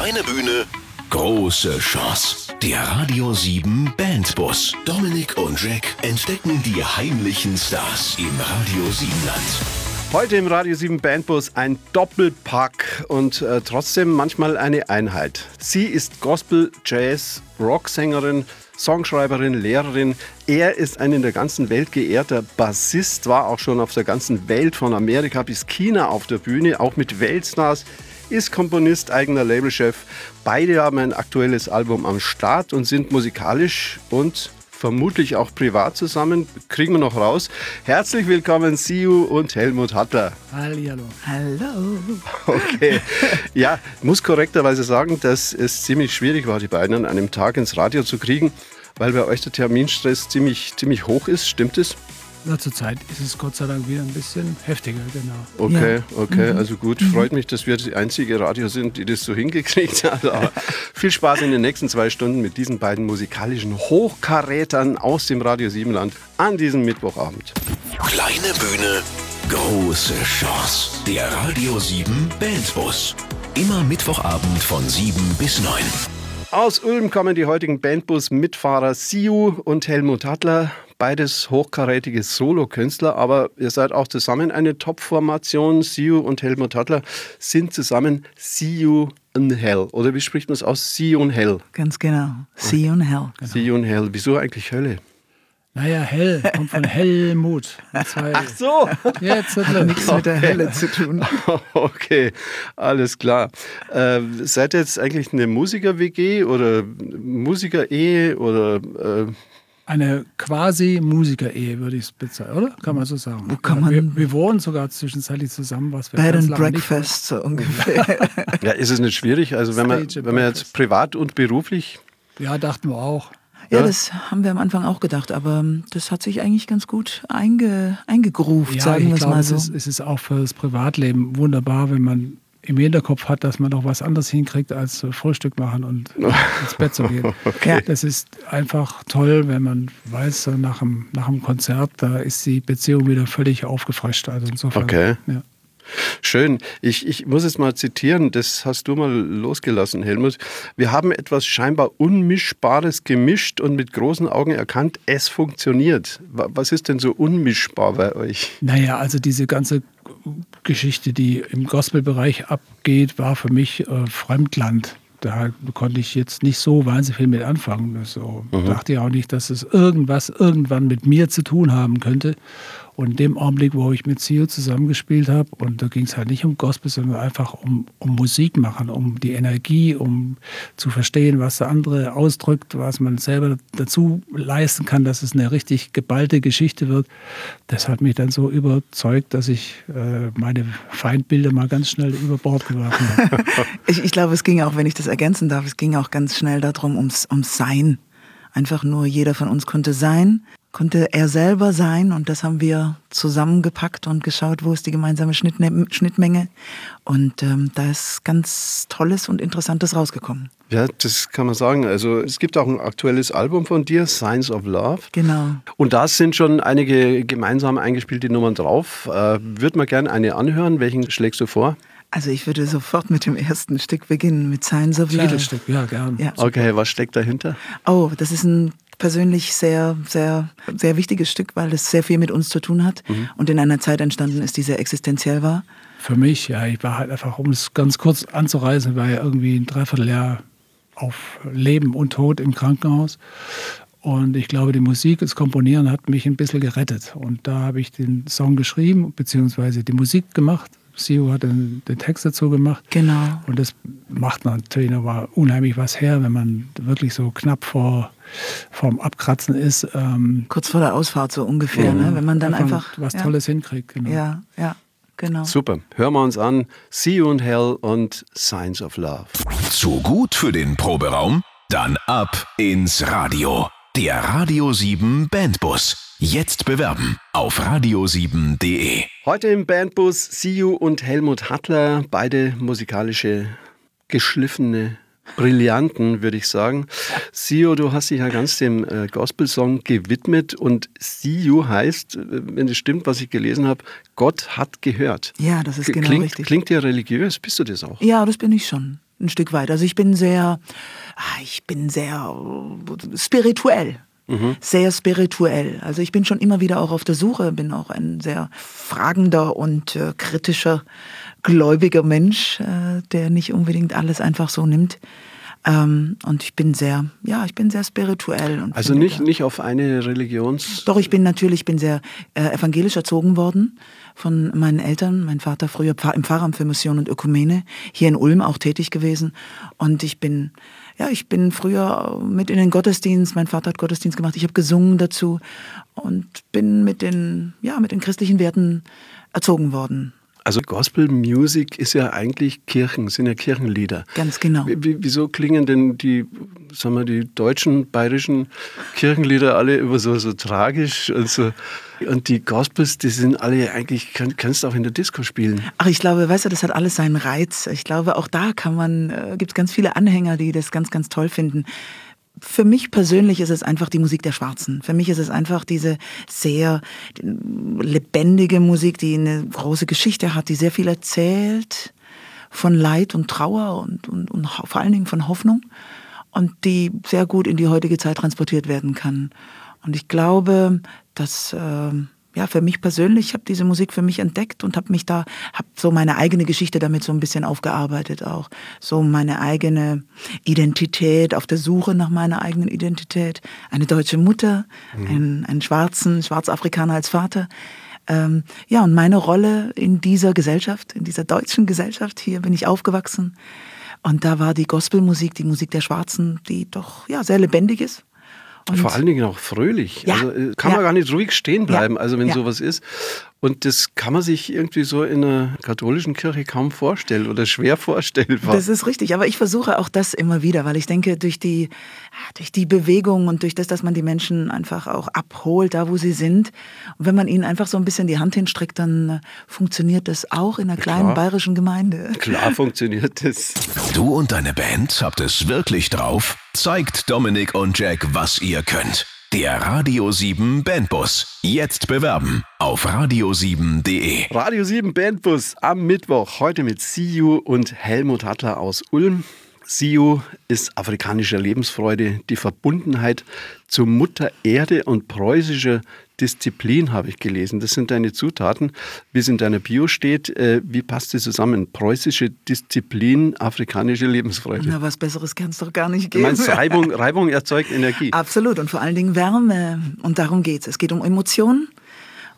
Kleine Bühne, große Chance. Der Radio 7 Bandbus. Dominik und Jack entdecken die heimlichen Stars im Radio 7 Land. Heute im Radio 7 Bandbus ein Doppelpack und äh, trotzdem manchmal eine Einheit. Sie ist Gospel, Jazz, Rocksängerin, Songschreiberin, Lehrerin. Er ist ein in der ganzen Welt geehrter Bassist, war auch schon auf der ganzen Welt von Amerika bis China auf der Bühne, auch mit Weltstars ist Komponist, eigener Labelchef. Beide haben ein aktuelles Album am Start und sind musikalisch und vermutlich auch privat zusammen. Kriegen wir noch raus. Herzlich willkommen, Siu und Helmut Hatter. Hallihallo. Hallo. Okay. Ja, muss korrekterweise sagen, dass es ziemlich schwierig war, die beiden an einem Tag ins Radio zu kriegen, weil bei euch der Terminstress ziemlich, ziemlich hoch ist. Stimmt es? Na, zurzeit ist es Gott sei Dank wieder ein bisschen heftiger, genau. Okay, Ja. okay, also gut. Freut mich, dass wir das einzige Radio sind, die das so hingekriegt hat. Aber viel Spaß in den nächsten zwei Stunden mit diesen beiden musikalischen Hochkarätern aus dem Radio 7 Land an diesem Mittwochabend. Kleine Bühne, große Chance. Der Radio 7 Bandbus. Immer Mittwochabend von 7 bis 9. Aus Ulm kommen die heutigen Bandbus-Mitfahrer Siu und Helmut Hattler. Beides hochkarätige Solokünstler, aber ihr seid auch zusammen eine Top-Formation. Siu und Helmut Hattler sind zusammen Siu in Hell. Oder wie spricht man es aus? Siu in Hell. Ganz genau. You in hell. Siu in Hell. Wieso eigentlich Hölle? Naja, hell kommt von Helmut. Ach So. Jetzt Hat los. nichts mit der Hölle zu tun. Okay, alles klar. Äh, seid ihr jetzt eigentlich eine Musiker-WG oder Musiker-Ehe oder äh, Eine quasi Musiker-Ehe, würde ich es bezeichnen, oder? Kann man so sagen. Wo kann man- wir, wir wohnen sogar zwischenzeitlich zusammen, was wir Bed and Breakfast, so ungefähr. ja, ist es nicht schwierig? Also wenn man, wenn man jetzt privat und beruflich Ja, dachten wir auch. Ja, das haben wir am Anfang auch gedacht, aber das hat sich eigentlich ganz gut einge, eingegroovt, Ja, sagen wir es mal es so. ist, es ist auch für das Privatleben wunderbar, wenn man im Hinterkopf hat, dass man noch was anderes hinkriegt, als Frühstück machen und ins Bett zu gehen. Ja. Das ist einfach toll, wenn man weiß, nach dem, nach dem Konzert, da ist die Beziehung wieder völlig aufgefrischt. Also insofern. Okay. Ja. Schön. Ich, ich muss es mal zitieren, das hast du mal losgelassen, Helmut. Wir haben etwas scheinbar Unmischbares gemischt und mit großen Augen erkannt, es funktioniert. Wa- Was ist denn so unmischbar bei euch? Naja, also diese ganze Geschichte, die im Gospelbereich abgeht, war für mich äh, Fremdland. Da konnte ich jetzt nicht so wahnsinnig viel mit anfangen. So dachte ich auch nicht, dass es irgendwas irgendwann mit mir zu tun haben könnte. Und in dem Augenblick, wo ich mit Sio zusammengespielt habe, und da ging es halt nicht um Gospel, sondern einfach um, um Musik machen, um die Energie, um zu verstehen, was der andere ausdrückt, was man selber dazu leisten kann, dass es eine richtig geballte Geschichte wird. Das hat mich dann so überzeugt, dass ich äh, meine Feindbilder mal ganz schnell über Bord geworfen habe. Ich, ich glaube, es ging auch, wenn ich das ergänzen darf, es ging auch ganz schnell darum, ums, ums Sein. Einfach nur jeder von uns konnte sein, konnte er selber sein und das haben wir zusammengepackt und geschaut, wo ist die gemeinsame Schnittne Schnittmenge. Und ähm, da ist ganz Tolles und Interessantes rausgekommen. Ja, das kann man sagen. Also es gibt auch ein aktuelles Album von dir, Signs of Love. Genau. Und da sind schon einige gemeinsam eingespielte Nummern drauf. Äh, Würde man gerne eine anhören. Welchen schlägst du vor? Also ich würde sofort mit dem ersten Stück beginnen, mit Signs of Love. Titelstück, ja, gern. Ja. Okay, was steckt dahinter? Oh, das ist ein persönlich sehr, sehr, sehr wichtiges Stück, weil es sehr viel mit uns zu tun hat und in einer Zeit entstanden ist, die sehr existenziell war. Für mich, ja, ich war halt einfach, um es ganz kurz anzureißen, war ja irgendwie ein Dreivierteljahr auf Leben und Tod im Krankenhaus. Und ich glaube, die Musik, das Komponieren hat mich ein bisschen gerettet. Und da habe ich den Song geschrieben, beziehungsweise die Musik gemacht. Sio hat den, den Text dazu gemacht. Genau. Und das macht natürlich noch mal unheimlich was her, wenn man wirklich so knapp vor vorm Abkratzen ist. Ähm, Kurz vor der Ausfahrt so ungefähr, ne? wenn man dann einfach... was ja, Tolles hinkriegt. Genau. Ja, ja, genau. Super. Hören wir uns an. See You in Hell und Signs of Love. Zu gut für den Proberaum? Dann ab ins Radio. Der Radio 7 Bandbus. Jetzt bewerben auf radio7.de. Heute im Bandbus Siu und Helmut Hattler, beide musikalische, geschliffene Brillanten, würde ich sagen. Siu, du hast dich ja ganz dem äh, Gospel-Song gewidmet und Siu heißt, äh, wenn es stimmt, was ich gelesen habe, Gott hat gehört. Ja, das ist genau klingt, richtig. Klingt dir religiös? Bist du das auch? Ja, das bin ich schon. ein Stück weit. Also ich bin sehr, ah, ich bin sehr äh, spirituell. Sehr spirituell. Also ich bin schon immer wieder auch auf der Suche, bin auch ein sehr fragender und äh, kritischer, gläubiger Mensch, äh, der nicht unbedingt alles einfach so nimmt. Ähm, und ich bin sehr, ja, ich bin sehr spirituell. Und Also nicht, da- nicht auf eine Religions... Doch, ich bin natürlich, ich bin sehr äh, evangelisch erzogen worden von meinen Eltern. Mein Vater früher im Pfarramt für Mission und Ökumene, hier in Ulm auch tätig gewesen. Und ich bin, ja, ich bin früher mit in den Gottesdienst, mein Vater hat Gottesdienst gemacht, ich habe gesungen dazu und bin mit den, ja, mit den christlichen Werten erzogen worden. Also Gospel Music ist ja eigentlich Kirchen, sind ja Kirchenlieder. Ganz genau. Wie- Wieso klingen denn die, sagen wir, die deutschen, bayerischen Kirchenlieder alle immer so, so tragisch und so? Und die Gospels, die sind alle eigentlich, kann, kannst du auch in der Disco spielen. Ach, ich glaube, weißt du, das hat alles seinen Reiz. Ich glaube, auch da kann man, äh, gibt es ganz viele Anhänger, die das ganz, ganz toll finden. Für mich persönlich ist es einfach die Musik der Schwarzen. Für mich ist es einfach diese sehr lebendige Musik, die eine große Geschichte hat, die sehr viel erzählt von Leid und Trauer und, und, und vor allen Dingen von Hoffnung und die sehr gut in die heutige Zeit transportiert werden kann. Und ich glaube, dass ähm, ja für mich persönlich, ich habe diese Musik für mich entdeckt und habe mich da, habe so meine eigene Geschichte damit so ein bisschen aufgearbeitet auch, so meine eigene Identität, auf der Suche nach meiner eigenen Identität, eine deutsche Mutter, einen, einen schwarzen Schwarzafrikaner als Vater. Ähm, ja, und meine Rolle in dieser Gesellschaft, in dieser deutschen Gesellschaft, hier bin ich aufgewachsen. Und da war die Gospelmusik, die Musik der Schwarzen, die doch ja sehr lebendig ist. Und Vor allen Dingen auch fröhlich. Ja, Also äh, kann ja. man gar nicht ruhig stehen bleiben, Ja, also wenn sowas ist. Und das kann man sich irgendwie so in einer katholischen Kirche kaum vorstellen oder schwer vorstellbar. Das ist richtig, aber ich versuche auch das immer wieder, weil ich denke, durch die, durch die Bewegung und durch das, dass man die Menschen einfach auch abholt, da wo sie sind, und wenn man ihnen einfach so ein bisschen die Hand hinstreckt, dann äh, funktioniert das auch in einer kleinen klar. bayerischen Gemeinde. Klar funktioniert das. Du und deine Band habt es wirklich drauf? Zeigt Dominik und Jack, was ihr könnt. Der Radio 7 Bandbus. Jetzt bewerben auf radio7.de. Radio 7 Bandbus am Mittwoch. Heute mit Siu und Helmut Hattler aus Ulm. Siu ist afrikanischer Lebensfreude, die Verbundenheit zu Mutter Erde und preußischer Disziplin, habe ich gelesen. Das sind deine Zutaten. Wie es in deiner Bio steht, äh, wie passt das zusammen? Preußische Disziplin, afrikanische Lebensfreude. Na, was Besseres kann es doch gar nicht Du geben. meinst, Reibung, Reibung erzeugt Energie. Absolut und vor allen Dingen Wärme. Und darum geht's. Es geht um Emotionen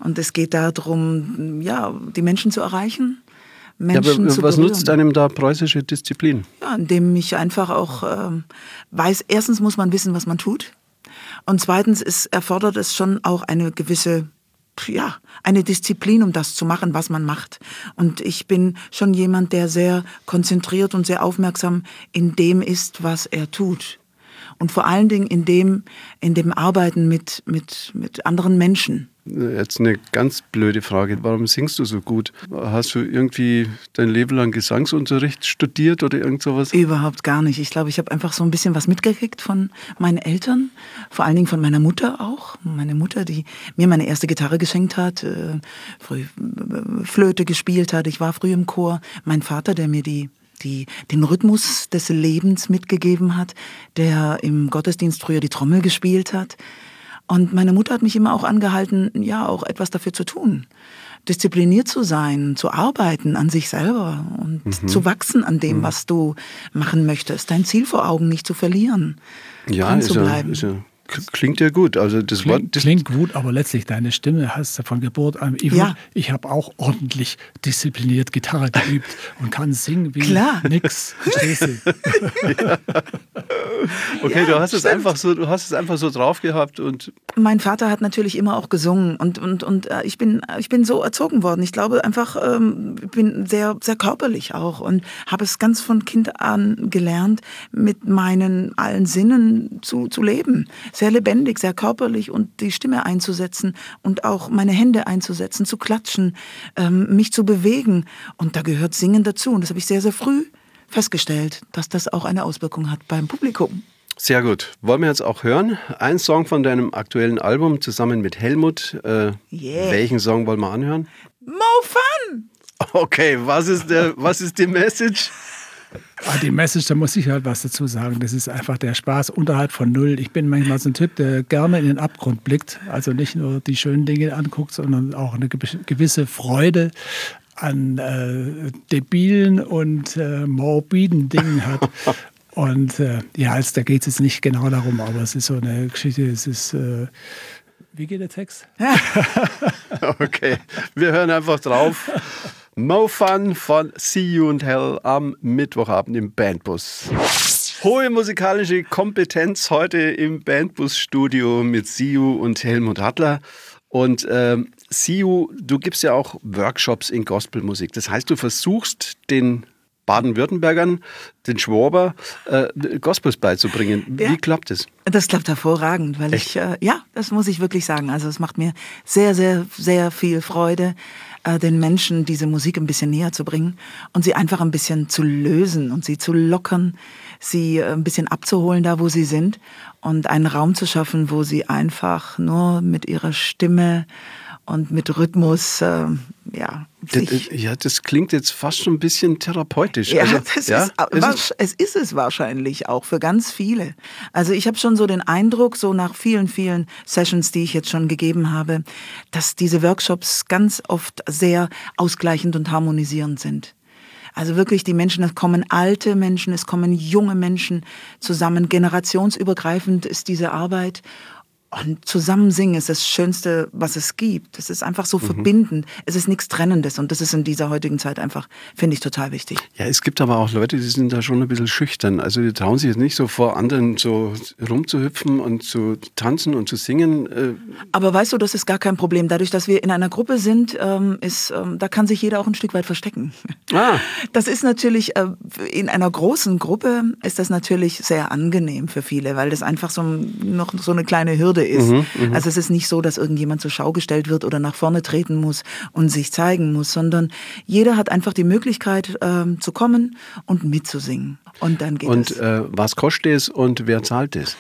und es geht darum, ja, die Menschen zu erreichen. Ja, Menschen aber zu was berühren. nutzt einem da preußische Disziplin? Ja, indem ich einfach auch ähm, weiß, erstens muss man wissen, was man tut. Und zweitens ist, erfordert es schon auch eine gewisse, ja, eine Disziplin, um das zu machen, was man macht. Und ich bin schon jemand, der sehr konzentriert und sehr aufmerksam in dem ist, was er tut. Und vor allen Dingen in dem, in dem Arbeiten mit, mit, mit anderen Menschen. Jetzt eine ganz blöde Frage. Warum singst du so gut? Hast du irgendwie dein Leben lang Gesangsunterricht studiert oder irgend sowas? Überhaupt gar nicht. Ich glaube, ich habe einfach so ein bisschen was mitgekriegt von meinen Eltern, vor allen Dingen von meiner Mutter auch. Meine Mutter, die mir meine erste Gitarre geschenkt hat, äh, früh äh, Flöte gespielt hat. Ich war früh im Chor. Mein Vater, der mir die die, den Rhythmus des Lebens mitgegeben hat, der im Gottesdienst früher die Trommel gespielt hat. Und meine Mutter hat mich immer auch angehalten, ja, auch etwas dafür zu tun. Diszipliniert zu sein, zu arbeiten an sich selber und Mhm. zu wachsen an dem, was du machen möchtest. Dein Ziel vor Augen nicht zu verlieren. Ja, dran ist zu ja, bleiben. ist ja, klingt ja gut. Also das Wort Klingt, Dis- klingt gut, aber letztlich deine Stimme hast du von Geburt an. Ich, Ja. ich habe auch ordentlich diszipliniert Gitarre geübt und kann singen wie Klar. nix. Du? Okay, Ja, du hast es stimmt. einfach so, du hast es einfach so drauf gehabt und Mein Vater hat natürlich immer auch gesungen und, und, und äh, ich, bin, ich bin so erzogen worden. Ich glaube einfach, ähm, bin sehr, sehr körperlich auch und habe es ganz von Kind an gelernt, mit meinen allen Sinnen zu, zu leben. Sehr lebendig, sehr körperlich und die Stimme einzusetzen und auch meine Hände einzusetzen, zu klatschen, ähm, mich zu bewegen. Und da gehört Singen dazu. Und das habe ich sehr, sehr früh festgestellt, dass das auch eine Auswirkung hat beim Publikum. Sehr gut. Wollen wir jetzt auch hören? Ein Song von deinem aktuellen Album zusammen mit Helmut. Äh, Yeah. Welchen Song wollen wir anhören? Mo Fun! Okay, was ist, der, was ist die Message? Ah, die Message, da muss ich halt was dazu sagen. Das ist einfach der Spaß unterhalb von Null. Ich bin manchmal so ein Typ, der gerne in den Abgrund blickt. Also nicht nur die schönen Dinge anguckt, sondern auch eine gewisse Freude an äh, debilen und äh, morbiden Dingen hat. Und äh, ja, also da geht es jetzt nicht genau darum, aber es ist so eine Geschichte, es ist, äh, wie geht der Text? okay, wir hören einfach drauf. Mo Fun von See You and Hell am Mittwochabend im Bandbus. Hohe musikalische Kompetenz heute im Bandbus-Studio mit Siu und Helmut Hattler. Und ähm, Siu, du gibst ja auch Workshops in Gospelmusik. Das heißt, du versuchst den Baden-Württembergern, den Schwaber, äh, Gospels beizubringen. Wie ja, klappt es? Das klappt hervorragend, weil Echt? ich, äh, ja, das muss ich wirklich sagen. Also es macht mir sehr, sehr, sehr viel Freude, äh, den Menschen diese Musik ein bisschen näher zu bringen und sie einfach ein bisschen zu lösen und sie zu lockern, sie äh, ein bisschen abzuholen da, wo sie sind und einen Raum zu schaffen, wo sie einfach nur mit ihrer Stimme und mit Rhythmus, äh, ja. Das, ja, das klingt jetzt fast schon ein bisschen therapeutisch. Ja, also, das ja? Ist, ist es ist es wahrscheinlich auch für ganz viele. Also ich habe schon so den Eindruck, so nach vielen, vielen Sessions, die ich jetzt schon gegeben habe, dass diese Workshops ganz oft sehr ausgleichend und harmonisierend sind. Also wirklich die Menschen, es kommen alte Menschen, es kommen junge Menschen zusammen. Generationsübergreifend ist diese Arbeit. Und zusammen singen ist das Schönste, was es gibt. Es ist einfach so mhm. verbindend. Es ist nichts Trennendes. Und das ist in dieser heutigen Zeit einfach, finde ich, total wichtig. Ja, es gibt aber auch Leute, die sind da schon ein bisschen schüchtern. Also die trauen sich jetzt nicht so vor anderen so rumzuhüpfen und zu tanzen und zu singen. Äh. Aber weißt du, das ist gar kein Problem. Dadurch, dass wir in einer Gruppe sind, ähm, ist, ähm, da kann sich jeder auch ein Stück weit verstecken. Ah. Das ist natürlich, äh, in einer großen Gruppe ist das natürlich sehr angenehm für viele, weil das einfach so noch so eine kleine Hürde Methode ist. Mhm, mhm, also es ist nicht so, dass irgendjemand zur Schau gestellt wird oder nach vorne treten muss und sich zeigen muss, sondern jeder hat einfach die Möglichkeit ähm, zu kommen und mitzusingen. Und dann geht und, es. Und äh, was kostet es und wer zahlt es?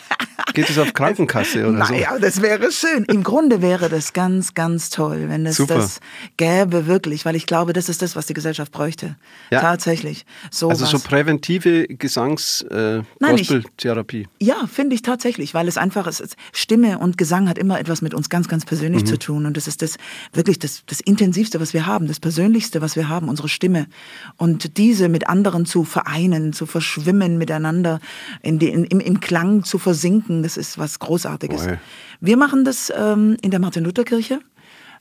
Geht es auf Krankenkasse oder so? Naja, das wäre schön. Im Grunde wäre das ganz, ganz toll, wenn es Super. das gäbe, wirklich, weil ich glaube, das ist das, was die Gesellschaft bräuchte. Ja. Tatsächlich. So also was. so präventive Gesangs-Gospel-Therapie. Äh, ja, finde ich tatsächlich, weil es einfach ist. Stimme und Gesang hat immer etwas mit uns ganz, ganz persönlich mhm. zu tun. Und das ist das wirklich das, das Intensivste, was wir haben, das Persönlichste, was wir haben, unsere Stimme. Und diese mit anderen zu vereinen, zu verschwimmen miteinander, in die, in, im, im Klang zu versinken, das ist was Großartiges. Boy. Wir machen das ähm, in der Martin-Luther-Kirche.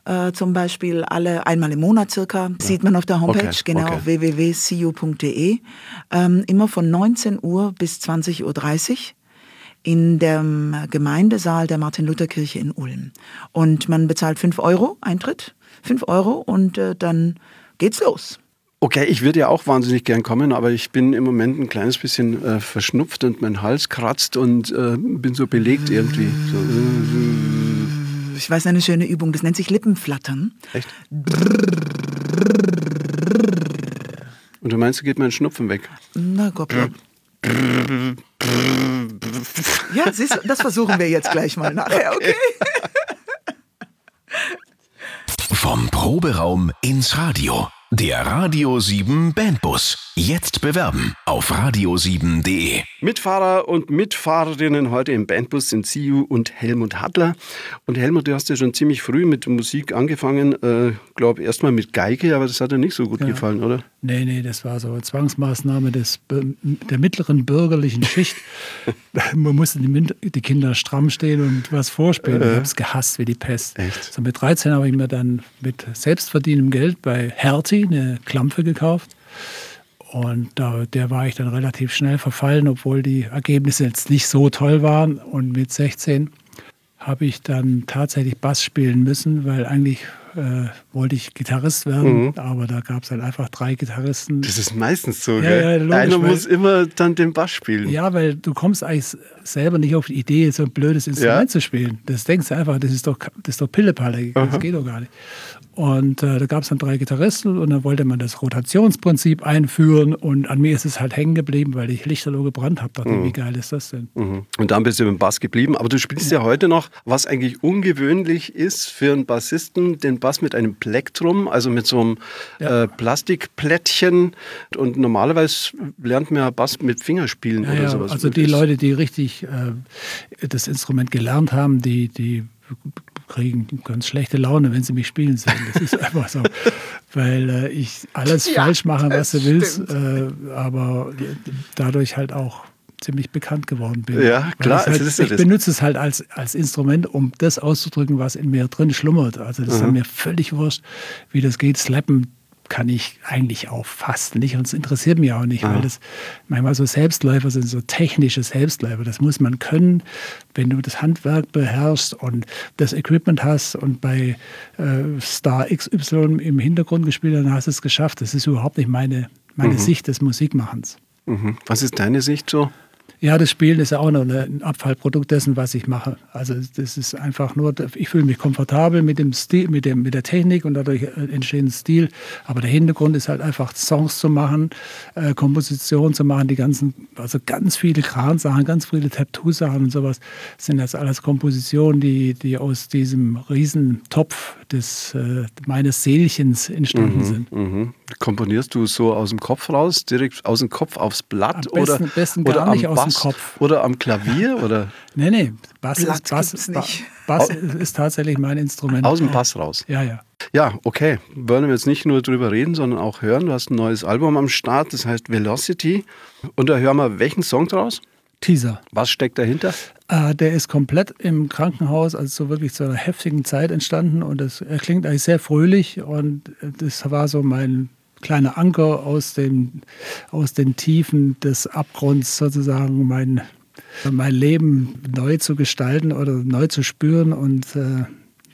Äh, zum Beispiel alle einmal im Monat circa, ja. sieht man auf der Homepage, okay. genau, okay. www.cu.de. Ähm, immer von 19 Uhr bis 20.30 Uhr in dem Gemeindesaal der Martin-Luther-Kirche in Ulm. Und man bezahlt 5 Euro Eintritt, 5 Euro und äh, dann geht's los. Okay, ich würde ja auch wahnsinnig gern kommen, aber ich bin im Moment ein kleines bisschen äh, verschnupft und mein Hals kratzt und äh, bin so belegt irgendwie. So. Ich weiß eine schöne Übung, das nennt sich Lippenflattern. Echt? Und du meinst, du geht mein Schnupfen weg? Na Gott. Ja, siehst du, das versuchen wir jetzt gleich mal nachher, okay? Vom Proberaum ins Radio. Der Radio 7 Bandbus. Jetzt bewerben auf radio7.de. Mitfahrer und Mitfahrerinnen heute im Bandbus sind Siu und Helmut Hattler. Und Helmut, du hast ja schon ziemlich früh mit Musik angefangen. Äh, glaube erstmal mit Geige, aber das hat dir nicht so gut ja. gefallen, oder? Nee, nee, das war so eine Zwangsmaßnahme des, der mittleren bürgerlichen Schicht. Man musste die, die, Kinder stramm stehen und was vorspielen. Äh. Ich habe es gehasst wie die Pest. Echt? So mit 13 habe ich mir dann mit selbstverdientem Geld bei Hertie eine Klampfe gekauft. Und da, der war ich dann relativ schnell verfallen, obwohl die Ergebnisse jetzt nicht so toll waren. Und mit 16 habe ich dann tatsächlich Bass spielen müssen, weil eigentlich äh, wollte ich Gitarrist werden, mhm. aber da gab es halt einfach drei Gitarristen. Das ist meistens so, ja, gell? Ja, Einer muss immer dann den Bass spielen. Ja, weil du kommst eigentlich selber nicht auf die Idee, so ein blödes Instrument ja. zu spielen. Das denkst du einfach, das ist doch, das ist doch Pillepalle, das geht doch gar nicht. Und äh, da gab es dann drei Gitarristen und dann wollte man das Rotationsprinzip einführen und an mir ist es halt hängen geblieben, weil ich Lichterloh gebrannt habe. Dachte, mhm. wie geil ist das denn? Mhm. Und dann bist du mit dem Bass geblieben. Aber du spielst ja. ja heute noch, was eigentlich ungewöhnlich ist für einen Bassisten, den Bass mit einem Plektrum, also mit so einem ja. äh, Plastikplättchen. Und normalerweise lernt man ja Bass mit Fingerspielen ja, oder sowas. Also die Leute, die richtig äh, das Instrument gelernt haben, die, die kriegen ganz schlechte Laune, wenn sie mich spielen sehen. Das ist einfach so. Weil äh, ich alles ja, falsch mache, was du willst, äh, aber dadurch halt auch ziemlich bekannt geworden bin. Ja, klar. Halt, ich das. benutze es halt als, als Instrument, um das auszudrücken, was in mir drin schlummert. Also das mhm. ist mir völlig wurscht, wie das geht. Slappen kann ich eigentlich auch fast nicht und es interessiert mich auch nicht, ah. weil das manchmal so Selbstläufer sind, so technische Selbstläufer. Das muss man können, wenn du das Handwerk beherrschst und das Equipment hast und bei äh, Star XY im Hintergrund gespielt, dann hast du es geschafft. Das ist überhaupt nicht meine, meine mhm. Sicht des Musikmachens. Mhm. Was ist deine Sicht so? Ja, das Spielen ist ja auch noch ein Abfallprodukt dessen, was ich mache. Also das ist einfach nur, ich fühle mich komfortabel mit dem Stil, mit, dem, mit der Technik und dadurch äh, entsteht ein Stil. Aber der Hintergrund ist halt einfach Songs zu machen, äh, Kompositionen zu machen, die ganzen, also ganz viele Kransachen, ganz viele Tattoo-Sachen und sowas sind das alles Kompositionen, die, die aus diesem Riesentopf des, äh, meines Seelchens entstanden mhm, sind. Mhm. Komponierst du so aus dem Kopf raus, direkt aus dem Kopf aufs Blatt am besten, oder, besten gar oder nicht am aus Bass dem Kopf? Oder am Klavier? Oder? nee, nee, Bass, ist, Bass, nicht. Bass ist tatsächlich mein Instrument. Aus dem Bass raus? Ja, ja. Ja, okay. Wollen wir jetzt nicht nur drüber reden, sondern auch hören. Du hast ein neues Album am Start, das heißt Velocity. Und da hören wir welchen Song draus? Teaser. Was steckt dahinter? Äh, der ist komplett im Krankenhaus, also so wirklich zu einer heftigen Zeit entstanden und das, er klingt eigentlich sehr fröhlich und das war so mein kleiner Anker aus den, aus den Tiefen des Abgrunds sozusagen, mein, mein Leben neu zu gestalten oder neu zu spüren und äh,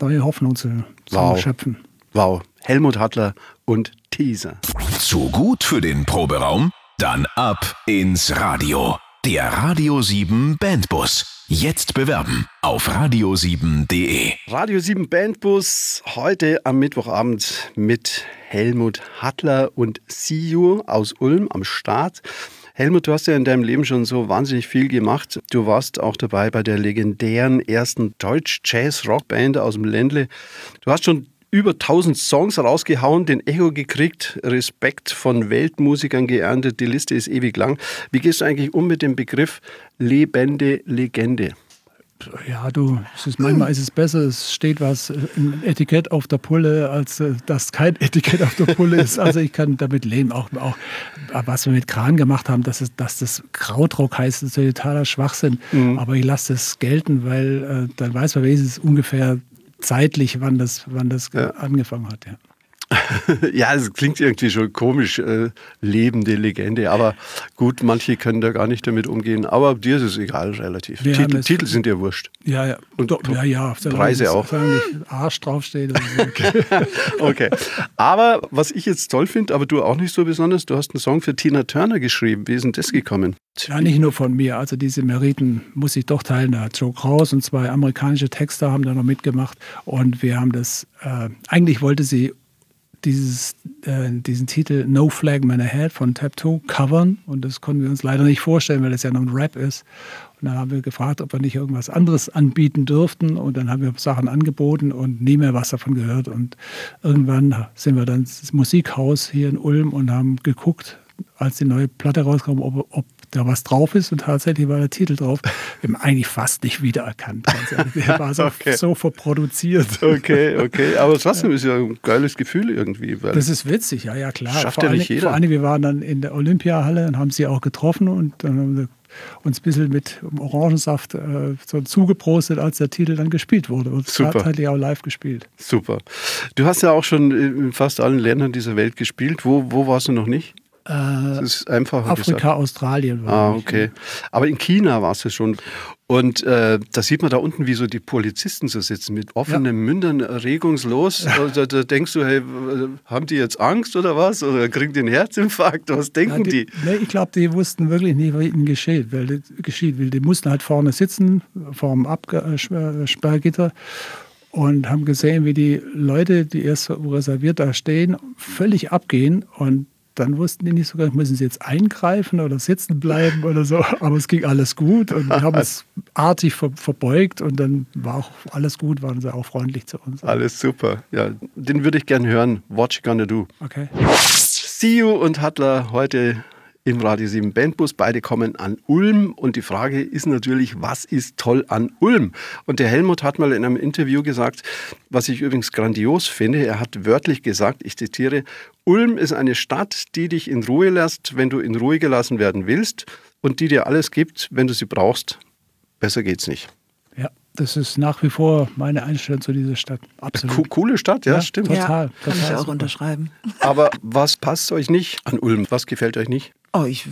neue Hoffnung zu, wow. zu schöpfen. Wow, Helmut Hattler und Teaser. Zu gut für den Proberaum? Dann ab ins Radio. Der Radio 7 Bandbus. Jetzt bewerben auf radio7.de. Radio 7 Bandbus heute am Mittwochabend mit Helmut Hattler und Siu aus Ulm am Start. Helmut, du hast ja in deinem Leben schon so wahnsinnig viel gemacht. Du warst auch dabei bei der legendären ersten Deutsch-Jazz-Rock-Band aus dem Ländle. Du hast schon über 1000 Songs rausgehauen, den Echo gekriegt, Respekt von Weltmusikern geerntet, die Liste ist ewig lang. Wie gehst du eigentlich um mit dem Begriff lebende Legende? Ja, du, ist, manchmal ist es besser, es steht was, ein Etikett auf der Pulle, als äh, dass kein Etikett auf der Pulle ist. Also ich kann damit leben. Auch, auch was wir mit Kran gemacht haben, dass, es, dass das Krautrock heißt, ist totaler Schwachsinn. Mhm. Aber ich lasse das gelten, weil äh, dann weiß man wenigstens ungefähr zeitlich, wann das, wann das ja. angefangen hat. Ja. ja, es klingt irgendwie schon komisch, äh, lebende Legende. Aber gut, manche können da gar nicht damit umgehen. Aber dir ist es egal, relativ. Wir Titel, Titel sind dir wurscht. Ja, ja. Und Doch, ja, ja. Preise auch. Arsch draufsteht. Okay. okay. Aber was ich jetzt toll finde, aber du auch nicht so besonders, du hast einen Song für Tina Turner geschrieben. Wie ist denn das gekommen? Ja, nicht nur von mir. Also diese Meriten muss ich doch teilen. Da Joe Kraus und zwei amerikanische Texter haben da noch mitgemacht. Und wir haben das, äh, eigentlich wollte sie dieses, äh, diesen Titel No Flag Man Ahead von Tab2 covern. Und das konnten wir uns leider nicht vorstellen, weil das ja noch ein Rap ist. Und dann haben wir gefragt, ob wir nicht irgendwas anderes anbieten dürften. Und dann haben wir Sachen angeboten und nie mehr was davon gehört. Und irgendwann sind wir dann ins Musikhaus hier in Ulm und haben geguckt, als die neue Platte rauskam, ob, ob da was drauf ist und tatsächlich war der Titel drauf. Wir haben eigentlich fast nicht wiedererkannt. Der war so, okay. so verproduziert. Okay, okay. Aber trotzdem ist ja ein geiles Gefühl irgendwie. das ist witzig, ja, ja, klar. Schafft vor ja nicht jeder. Vor allem, wir waren dann in der Olympiahalle und haben sie auch getroffen und dann haben wir uns ein bisschen mit Orangensaft äh, so zugeprostet, als der Titel dann gespielt wurde. Und Super. tatsächlich auch live gespielt. Super. Du hast ja auch schon in fast allen Ländern dieser Welt gespielt. Wo, wo warst du noch nicht? Das ist einfacher Afrika. Australien. War ah, okay. Aber in China warst du schon. Und äh, da sieht man da unten, wie so die Polizisten so sitzen, mit offenen ja. Mündern, regungslos. Da, da, denkst du, hey, haben die jetzt Angst oder was? Oder kriegen die einen Herzinfarkt? Was denken ja, die, die? Nee, ich glaube, die wussten wirklich nicht, was ihnen geschieht. Weil, geschieht, weil die mussten halt vorne sitzen, vor dem Absperrgitter und haben gesehen, wie die Leute, die erst reserviert da stehen, völlig abgehen und dann wussten die nicht so ganz, müssen sie jetzt eingreifen oder sitzen bleiben oder so. Aber es ging alles gut und wir haben es artig ver verbeugt und dann war auch alles gut, waren sie auch freundlich zu uns. Alles super. Ja, den würde ich gerne hören. What you gonna do? Okay. See you und Hattler heute im Radio 7 Bandbus. Beide kommen an Ulm und die Frage ist natürlich, was ist toll an Ulm? Und der Helmut hat mal in einem Interview gesagt, was ich übrigens grandios finde, er hat wörtlich gesagt, ich zitiere, Ulm ist eine Stadt, die dich in Ruhe lässt, wenn du in Ruhe gelassen werden willst und die dir alles gibt, wenn du sie brauchst. Besser geht's nicht. Ja, das ist nach wie vor meine Einstellung zu dieser Stadt. Absolut. Co coole Stadt, ja, stimmt. Total, ja, kann total ich auch super. unterschreiben. Aber was passt euch nicht an Ulm? Was gefällt euch nicht? Oh, ich,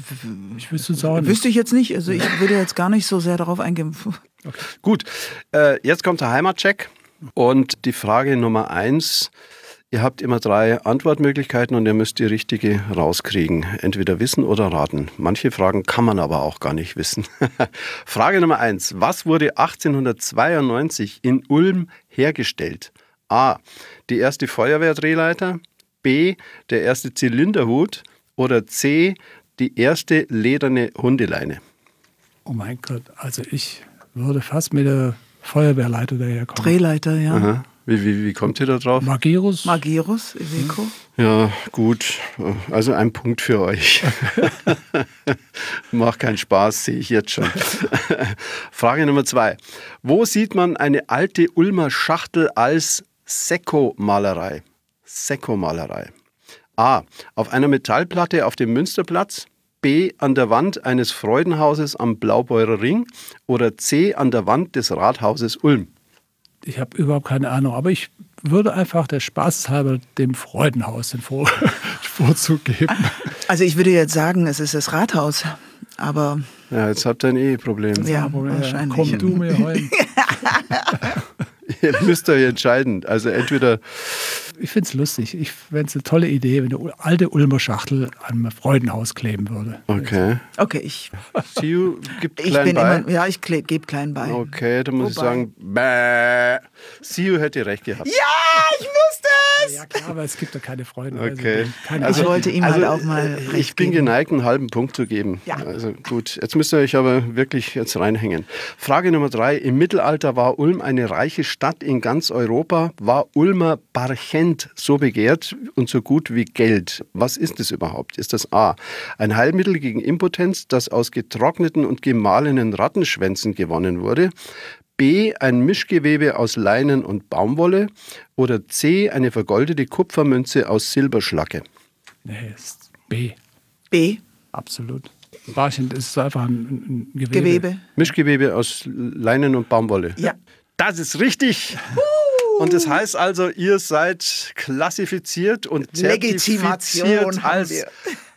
Ich wüsste es auch nicht. wüsste ich jetzt nicht. Also ich würde jetzt gar nicht so sehr darauf eingehen. Gut, äh, jetzt kommt der Heimatcheck und die Frage Nummer eins. Ihr habt immer drei Antwortmöglichkeiten und ihr müsst die richtige rauskriegen. Entweder wissen oder raten. Manche Fragen kann man aber auch gar nicht wissen. Frage Nummer eins. Was wurde 1892 in Ulm hergestellt? A. Die erste Feuerwehrdrehleiter. B. Der erste Zylinderhut. Oder C. Die erste lederne Hundeleine. Oh mein Gott, also ich würde fast mit der Feuerwehrleiter daherkommen. Drehleiter, ja. Aha. Wie, wie, wie kommt ihr da drauf? Magirus? Magirus, Iveco. Ja, gut. Also ein Punkt für euch. Macht keinen Spaß, sehe ich jetzt schon. Frage Nummer zwei. Wo sieht man eine alte Ulmer Schachtel als Sekko-Malerei? Sekko-Malerei. A. Auf einer Metallplatte auf dem Münsterplatz. B. An der Wand eines Freudenhauses am Blaubeurer Ring. Oder C. An der Wand des Rathauses Ulm. Ich habe überhaupt keine Ahnung, aber ich würde einfach der Spaßhalber dem Freudenhaus den Vor Vorzug geben. Also ich würde jetzt sagen, es ist das Rathaus. Aber Ja, jetzt habt ihr ein Eheproblem. ja, äh, wahrscheinlich. Komm du mir heim. Ihr müsst euch entscheiden. Also entweder Ich finde es lustig. Ich fände es eine tolle Idee, wenn eine alte Ulmer Schachtel am Freudenhaus kleben würde. Okay. Okay, ich, Siu gibt ich klein bin bei. immer, ja, ich gebe klein bei. Okay, dann muss ich Wobei- sagen, bäh. Siu hätte recht gehabt. Ja, ich wusste es! Ja klar, aber es gibt ja keine Freunde. Okay. keine Also- ich wollte ihm halt auch mal äh, recht Ich bin geben. geneigt, einen halben Punkt zu geben. Ja. Also gut, jetzt müsst ihr euch aber wirklich jetzt reinhängen. Frage Nummer drei. Im Mittelalter war Ulm eine reiche Stadt in ganz Europa. War Ulmer Barchent so begehrt und so gut wie Geld? Was ist es überhaupt? Ist das A. Ein Heilmittel gegen Impotenz, das aus getrockneten und gemahlenen Rattenschwänzen gewonnen wurde? B. Ein Mischgewebe aus Leinen und Baumwolle? Oder C. Eine vergoldete Kupfermünze aus Silberschlacke? Nee, ist B. B, Absolut. Barchen ist einfach ein, ein Gewebe. Gewebe. Mischgewebe aus Leinen und Baumwolle. Ja. Das ist richtig. Und das heißt also, ihr seid klassifiziert und zertifiziert als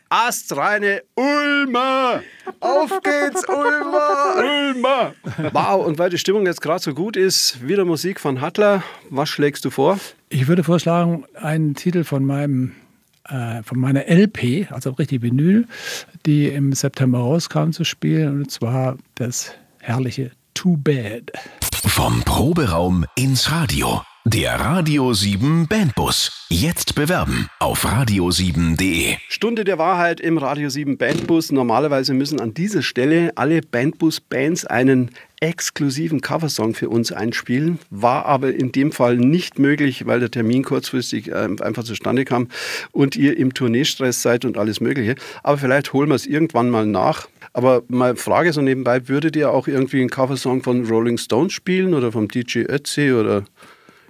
astreine Ulmer. Auf geht's, Ulmer! Ulmer. Wow, und weil die Stimmung jetzt gerade so gut ist, wieder Musik von Hattler. Was schlägst du vor? Ich würde vorschlagen, einen Titel von meinem äh, von meiner LP, also richtig Vinyl, die im September rauskam, zu spielen. Und zwar das herrliche Too Bad. Vom Proberaum ins Radio. Der Radio 7 Bandbus. Jetzt bewerben auf radio7.de. Stunde der Wahrheit im Radio 7 Bandbus. Normalerweise müssen an dieser Stelle alle Bandbus-Bands einen exklusiven Coversong für uns einspielen. War aber in dem Fall nicht möglich, weil der Termin kurzfristig äh, einfach zustande kam und ihr im Tourneestress seid und alles Mögliche. Aber vielleicht holen wir es irgendwann mal nach. Aber mal Frage so nebenbei, würdet ihr auch irgendwie einen Coversong von Rolling Stones spielen oder vom DJ Ötzi oder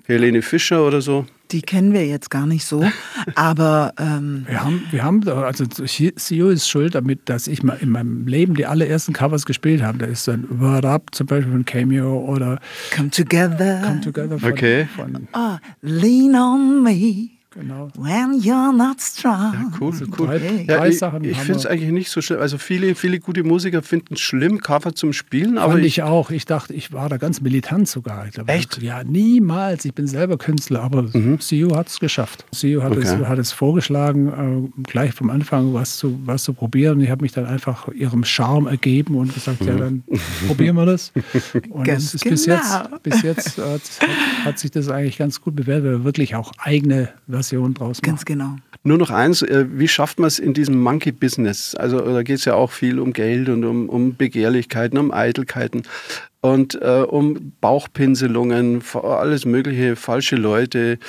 Helene Fischer oder so? Die kennen wir jetzt gar nicht so, aber ähm, Wir haben, wir haben, also CEO ist schuld damit, dass ich mal in meinem Leben die allerersten Covers gespielt habe. Da ist dann Word Up zum Beispiel von Cameo oder Come Together. Come Together von, Okay. von Ah, lean on me genau. when you're not strong. Cool, cool. Drei, Hey. drei Ja, ich ich finde es eigentlich nicht so schlimm. Also viele, viele gute Musiker finden es schlimm, Cover zum Spielen, aber Fand ich, ich auch. Ich dachte, ich war da ganz militant sogar. Ich glaub, Echt? Ja, niemals. Ich bin selber Künstler, aber CEO hat es geschafft. CEO hat, Okay. es, hat es vorgeschlagen, äh, gleich vom Anfang was zu, was zu probieren. Ich habe mich dann einfach ihrem Charme ergeben und gesagt, ja, dann probieren wir das. Und Ganz es ist bis genau. jetzt, bis jetzt äh, hat, hat sich das eigentlich ganz gut bewährt, weil wir wirklich auch eigene Versionen draus machen. Ganz genau. Nur noch eins, äh, wie schafft man es in diesem Monkey-Business? Also da geht es ja auch viel um Geld und um, um Begehrlichkeiten, um Eitelkeiten und äh, um Bauchpinselungen, alles mögliche, falsche Leute.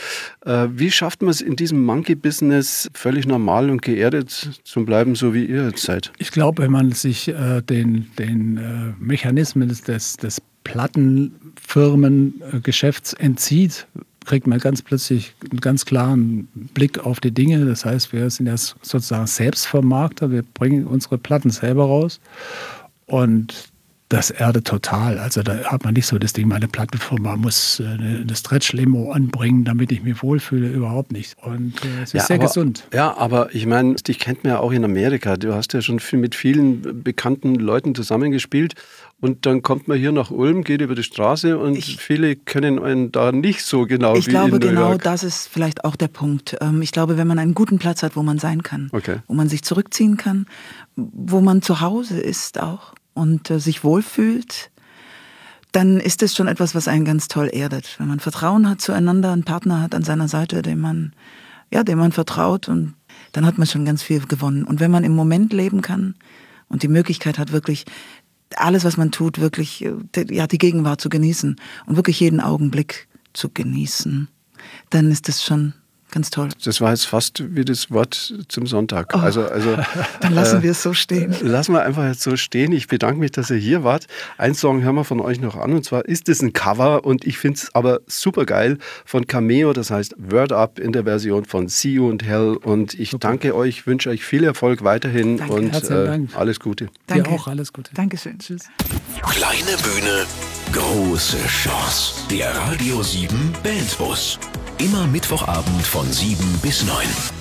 Äh, wie schafft man es in diesem Monkey-Business völlig normal und geerdet zu bleiben, so wie ihr jetzt seid? Ich glaube, wenn man sich äh, den, den äh, Mechanismen des, des Plattenfirmengeschäfts entzieht, kriegt man ganz plötzlich einen ganz klaren Blick auf die Dinge. Das heißt, wir sind ja sozusagen Selbstvermarkter, wir bringen unsere Platten selber raus. Und das erdet total. Also da hat man nicht so das Ding, meine Plattenfirma muss äh, eine, eine Stretch-Limo anbringen, damit ich mich wohlfühle, überhaupt nicht. Und äh, es ist ja, sehr aber, gesund. Ja, aber ich meine, dich kennt man ja auch in Amerika. Du hast ja schon viel mit vielen bekannten Leuten zusammengespielt. Und dann kommt man hier nach Ulm, geht über die Straße und ich, viele können einen da nicht so genau ich wie glaube, in New genau York. das ist vielleicht auch der Punkt. Ähm, ich glaube, wenn man einen guten Platz hat, wo man sein kann, okay. wo man sich zurückziehen kann, wo man zu Hause ist auch, und äh, sich wohlfühlt, dann ist es schon etwas, was einen ganz toll erdet. Wenn man Vertrauen hat zueinander, einen Partner hat an seiner Seite, dem man, ja, dem man vertraut und dann hat man schon ganz viel gewonnen. Und wenn man im Moment leben kann und die Möglichkeit hat, wirklich alles, was man tut, wirklich, äh, ja, die Gegenwart zu genießen und wirklich jeden Augenblick zu genießen, dann ist das schon Ganz toll. Das war jetzt fast wie das Wort zum Sonntag. Oh, also, also, dann lassen äh, wir es so stehen. Lassen wir einfach jetzt so stehen. Ich bedanke mich, dass ihr hier wart. Ein Song hören wir von euch noch an und zwar ist es ein Cover und ich finde es aber super geil von Cameo, das heißt Word Up in der Version von See You and Hell und ich super. danke euch, wünsche euch viel Erfolg weiterhin danke. und äh, alles Gute. Danke. Dir auch alles Gute. Dankeschön. Tschüss. Kleine Bühne, große Chance. Der Radio 7 Bandbus. Immer Mittwochabend von 7 bis 9.